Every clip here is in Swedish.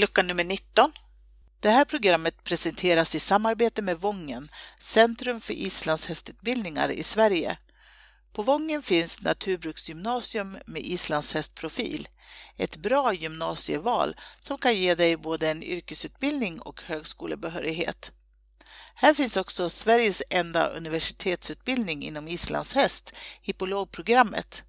lucka nummer 19. Det här programmet presenteras i samarbete med Vången, Centrum för islandshästutbildningar i Sverige. På Vången finns Naturbruksgymnasium med islandshästprofil. Ett bra gymnasieval som kan ge dig både en yrkesutbildning och högskolebehörighet. Här finns också Sveriges enda universitetsutbildning inom islandshäst, hippologprogrammet.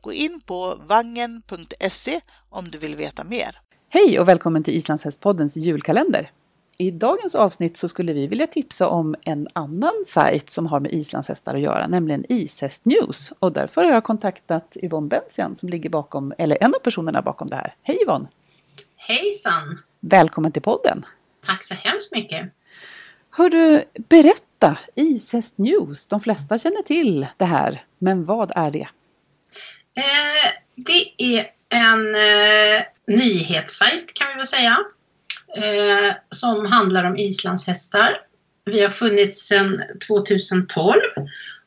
Gå in på vangen.se om du vill veta mer. Hej och välkommen till Islandshästpoddens julkalender. I dagens avsnitt så skulle vi vilja tipsa om en annan sajt som har med islandshästar att göra, nämligen Ishäst News. Och därför har jag kontaktat Yvonne Bensian som ligger bakom, eller en av personerna bakom det här. Hej Yvonne! Hejsan! Välkommen till podden! Tack så hemskt mycket! Hör du, berätta! Ishäst News, de flesta känner till det här, men vad är det? Eh, det är en eh, nyhetssajt kan vi väl säga. Eh, som handlar om islandshästar. Vi har funnits sedan 2012.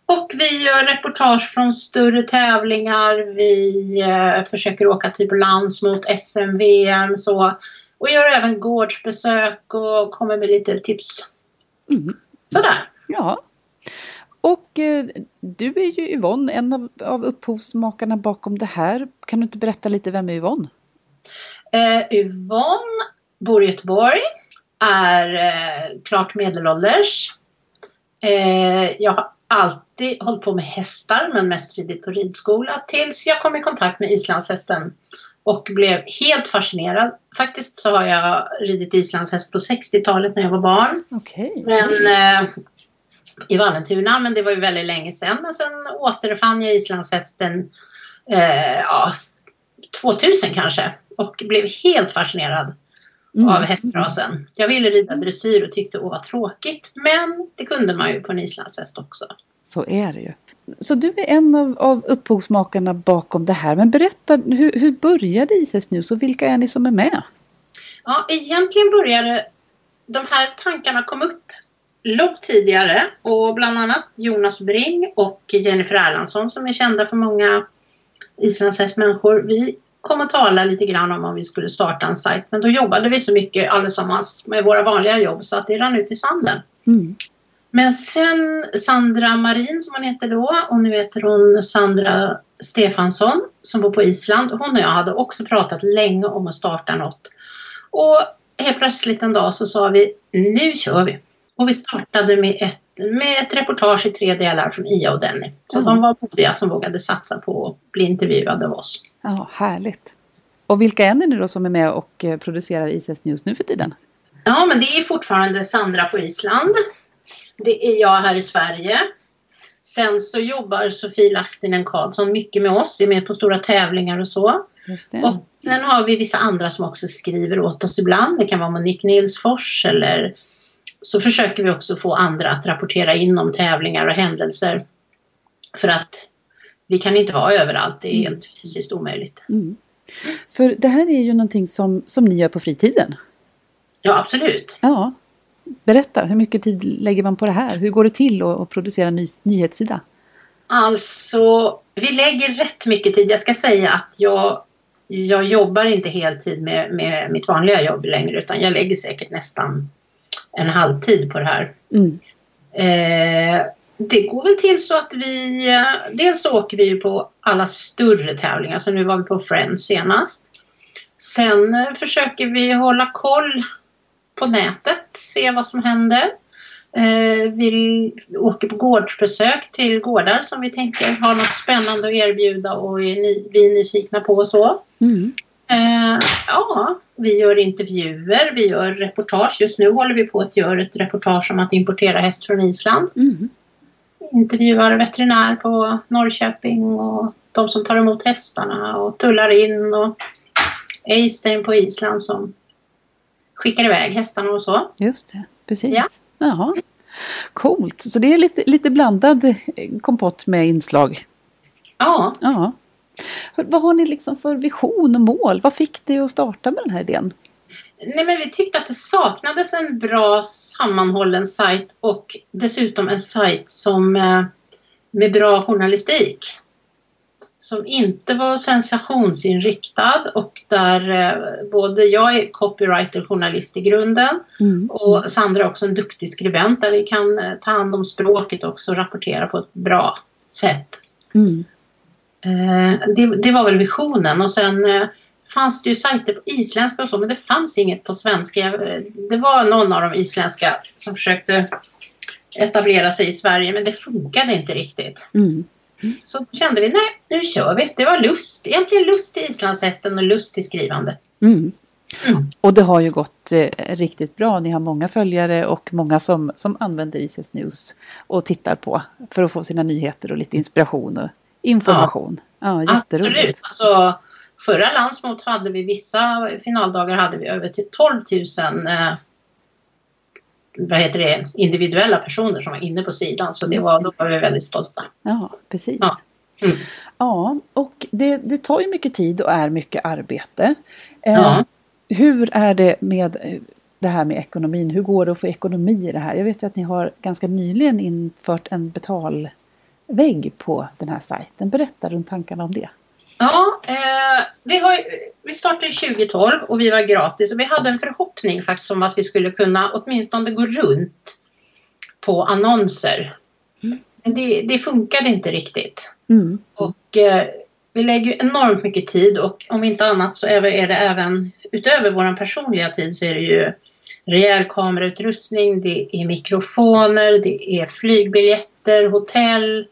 Och vi gör reportage från större tävlingar. Vi eh, försöker åka till balans mot SM, VM så. Och gör även gårdsbesök och kommer med lite tips. Mm. Sådär. Ja. Och eh, du är ju Yvonne, en av, av upphovsmakarna bakom det här. Kan du inte berätta lite, vem är Yvonne? Eh, Yvonne bor i Göteborg, är eh, klart medelålders. Eh, jag har alltid hållit på med hästar men mest ridit på ridskola tills jag kom i kontakt med islandshästen och blev helt fascinerad. Faktiskt så har jag ridit islandshäst på 60-talet när jag var barn. Okay. Men, eh, I Vallentuna, men det var ju väldigt länge sedan. Men sen återfann jag islandshästen eh, ja, 2000 kanske och blev helt fascinerad mm. av hästrasen. Jag ville rida dressyr och tyckte åh vad tråkigt. Men det kunde man ju på en islandshäst också. Så är det ju. Så du är en av, av upphovsmakarna bakom det här. Men berätta, hur, hur började Ises nu? Så vilka är ni som är med? Ja, egentligen började de här tankarna kom upp långt tidigare och bland annat Jonas Bring och Jennifer Erlandsson som är kända för många islandshästmänniskor. Vi kom och tala lite grann om om vi skulle starta en sajt men då jobbade vi så mycket allesammans med våra vanliga jobb så att det rann ut i sanden. Mm. Men sen Sandra Marin som hon heter då och nu heter hon Sandra Stefansson som bor på Island. Hon och jag hade också pratat länge om att starta något. Och helt plötsligt en dag så sa vi nu kör vi. Och vi startade med ett, med ett reportage i tre delar från Ia och Denny. Så mm. de var modiga som vågade satsa på att bli intervjuade av oss. Ja, härligt. Och vilka är ni nu då som är med och eh, producerar ISS News nu för tiden? Ja, men det är fortfarande Sandra på Island. Det är jag här i Sverige. Sen så jobbar Sofie Lahtinen Karlsson mycket med oss, är med på stora tävlingar och så. Och sen har vi vissa andra som också skriver åt oss ibland. Det kan vara Monique Nilsfors eller så försöker vi också få andra att rapportera in om tävlingar och händelser. För att vi kan inte vara överallt, det är mm. helt fysiskt omöjligt. Mm. För det här är ju någonting som, som ni gör på fritiden. Ja, absolut. Ja. Berätta, hur mycket tid lägger man på det här? Hur går det till att, att producera en ny, nyhetssida? Alltså, vi lägger rätt mycket tid. Jag ska säga att jag, jag jobbar inte heltid med, med mitt vanliga jobb längre utan jag lägger säkert nästan en halvtid på det här. Mm. Eh, det går väl till så att vi, dels åker vi på alla större tävlingar, så nu var vi på Friends senast. Sen eh, försöker vi hålla koll på nätet, se vad som händer. Eh, vi åker på gårdsbesök till gårdar som vi tänker har något spännande att erbjuda och är vi är nyfikna på och så. Mm. Eh, ja, vi gör intervjuer, vi gör reportage. Just nu håller vi på att göra ett reportage om att importera häst från Island. Mm. Intervjuar veterinär på Norrköping och de som tar emot hästarna och tullar in och Eistein på Island som skickar iväg hästarna och så. Just det, precis. Ja. Jaha. Coolt, så det är lite, lite blandad kompott med inslag. Ja. ja. Vad har ni liksom för vision och mål? Vad fick dig att starta med den här idén? Nej, men vi tyckte att det saknades en bra sammanhållen sajt och dessutom en sajt som eh, med bra journalistik. som inte var sensationsinriktad och där eh, både jag är copywriter journalist i grunden Mm. och Sandra är också en duktig skribent där vi kan eh, ta hand om språket också och rapportera på ett bra sätt. Mm. Eh, det, det var väl visionen och sen eh, fanns det ju sajter på isländska och så men det fanns inget på svenska. Eh, Det var någon av de isländska som försökte etablera sig i Sverige men det funkade inte riktigt. Mm. Så då kände vi, nej nu kör vi. Det var lust, egentligen lust till islandshästen och lust till skrivande. Mm. Mm. Och det har ju gått eh, riktigt bra. Ni har många följare och många som, som använder ICS News och tittar på för att få sina nyheter och lite inspiration och information. Ja, jätteroligt. Absolut. Alltså, förra landsmot hade vi vissa finaldagar hade vi över till 12 000 eh, vad heter det, individuella personer som var inne på sidan. Så det var, då var vi väldigt stolta. Ja, precis. Ja. Ja, Mm. och det, det tar ju mycket tid och är mycket arbete. Eh, Ja. Hur är det med eh, det här med ekonomin? Hur går det att få ekonomi i det här? Jag vet ju att ni har ganska nyligen infört en betalvägg på den här sajten. Berätta runt tankarna om det. Ja, eh, vi, har, vi startade 2012 och vi var gratis och vi hade en förhoppning faktiskt om att vi skulle kunna åtminstone gå runt på annonser. Mm. Men det, det funkade inte riktigt. Mm. Och eh, vi lägger ju enormt mycket tid och om inte annat så är det, är det även utöver vår personliga tid så är det ju rejäl kamerautrustning, det är mikrofoner, det är flygbiljetter, hotell,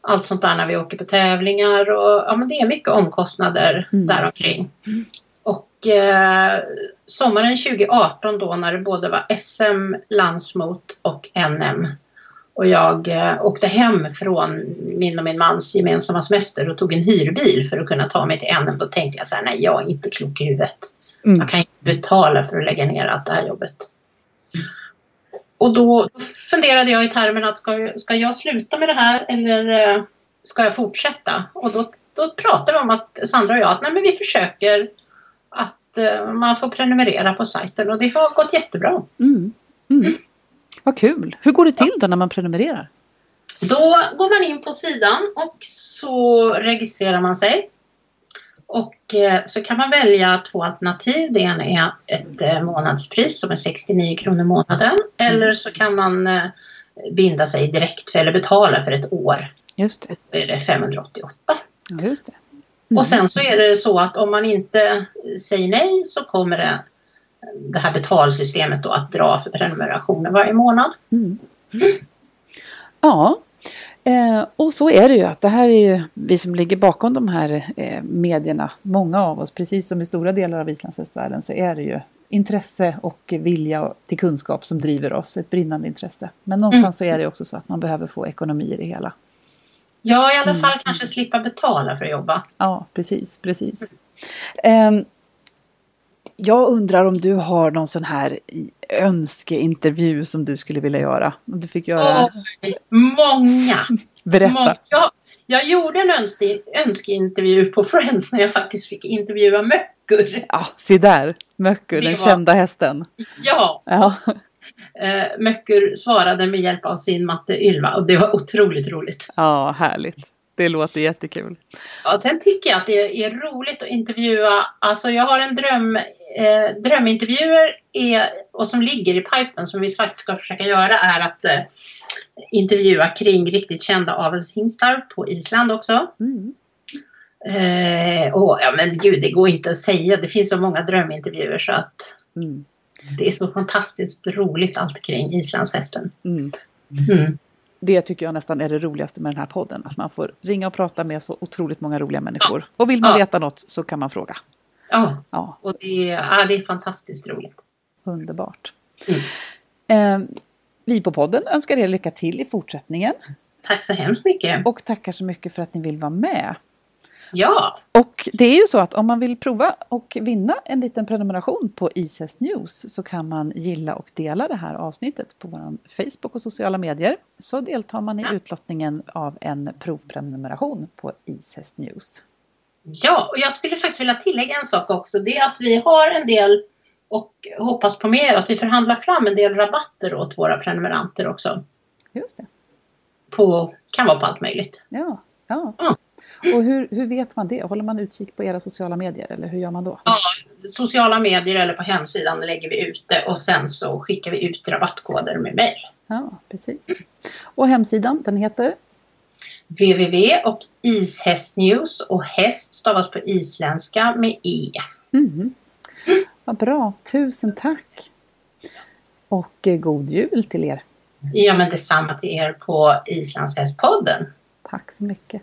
allt sånt där när vi åker på tävlingar och ja men det är mycket omkostnader Mm. däromkring. Och eh, sommaren 2018 då när det både var SM, landsmot och NM och jag eh, åkte hem från min och min mans gemensamma semester och tog en hyrbil för att kunna ta mig till NM. Då tänkte jag så här, nej jag är inte klok i huvudet. Mm. Jag kan inte betala för att lägga ner allt det här jobbet. Och då funderade jag i termen att ska, ska jag sluta med det här eller eh, ska jag fortsätta? Och då, då pratade vi om att Sandra och jag att nej, men vi försöker att eh, man får prenumerera på sajten och det har gått jättebra. Mm. Mm. Vad kul! Hur går det till då när man prenumererar? Då går man in på sidan och så registrerar man sig. Och eh, så kan man välja två alternativ. Det ena är ett eh, månadspris som är 69 kronor i månaden. Eller så kan man eh, binda sig direkt för, eller betala för ett år. Just det. Då är det 588. Ja, just det. Mm. Och sen så är det så att om man inte säger nej så kommer det, det här betalsystemet då att dra för prenumerationer varje månad. Mm. Ja, eh, och så är det ju att det här är ju vi som ligger bakom de här eh, medierna, många av oss, precis som i stora delar av islandshästvärlden så är det ju intresse och vilja till kunskap som driver oss, ett brinnande intresse. Men någonstans så är det också så att man behöver få ekonomi i det hela. Ja, i alla Mm. fall kanske slippa betala för att jobba. Ja, precis, precis. Ehm, jag undrar om du har någon sån här önskeintervju som du skulle vilja göra? Du fick göra, Oj, många! berätta. många. Jag, jag gjorde en önske, önskeintervju på Friends när jag faktiskt fick intervjua Möckur. Ja, se där! Möckur, Det den var- kända hästen. Ja, Ja, eh, Möckur svarade med hjälp av sin matte Ylva och det var otroligt roligt. ja härligt. Det låter jättekul. Ja, sen tycker jag att det är roligt att intervjua, alltså jag har en dröm, eh, drömintervjuer är, och som ligger i pipen som vi faktiskt ska försöka göra är att eh, intervjua kring riktigt kända avelshingstar på Island också. Mm. Eh, och, ja men gud, det går inte att säga. Det finns så många drömintervjuer så att Mm. det är så fantastiskt roligt allt kring islandshästen. Mm. Det tycker jag nästan är det roligaste med den här podden. Att man får ringa och prata med så otroligt många roliga människor. Och vill man Ja. veta något så kan man fråga. Ja, Ja, och det, är- ja, det är fantastiskt roligt. underbart. Mm. Eh, vi på podden önskar er lycka till i fortsättningen. Tack så hemskt mycket. Och tackar så mycket för att ni vill vara med. Ja, Och det är ju så att om man vill prova och vinna en liten prenumeration på Ishäst News så kan man gilla och dela det här avsnittet på vår Facebook och sociala medier. Så deltar man i Ja. utlottningen av en provprenumeration på Ishäst News. Ja, och jag skulle faktiskt vilja tillägga en sak också. Det är att vi har en del och hoppas på mer att vi förhandlar fram en del rabatter åt våra prenumeranter också. Just det. På, kan vara på allt möjligt. Ja, ja. Ja. Och hur, hur vet man det? Håller man utkik på era sociala medier eller hur gör man då? Ja, sociala medier eller på hemsidan lägger vi ut det och sen så skickar vi ut rabattkoder med mejl. Ja, precis. Och hemsidan, den heter? www och ishästnews och häst stavas på isländska med e. Mm. Vad bra, tusen tack! Och eh, god jul till er! Ja men detsamma till er på Islandshästpodden. Tack så mycket!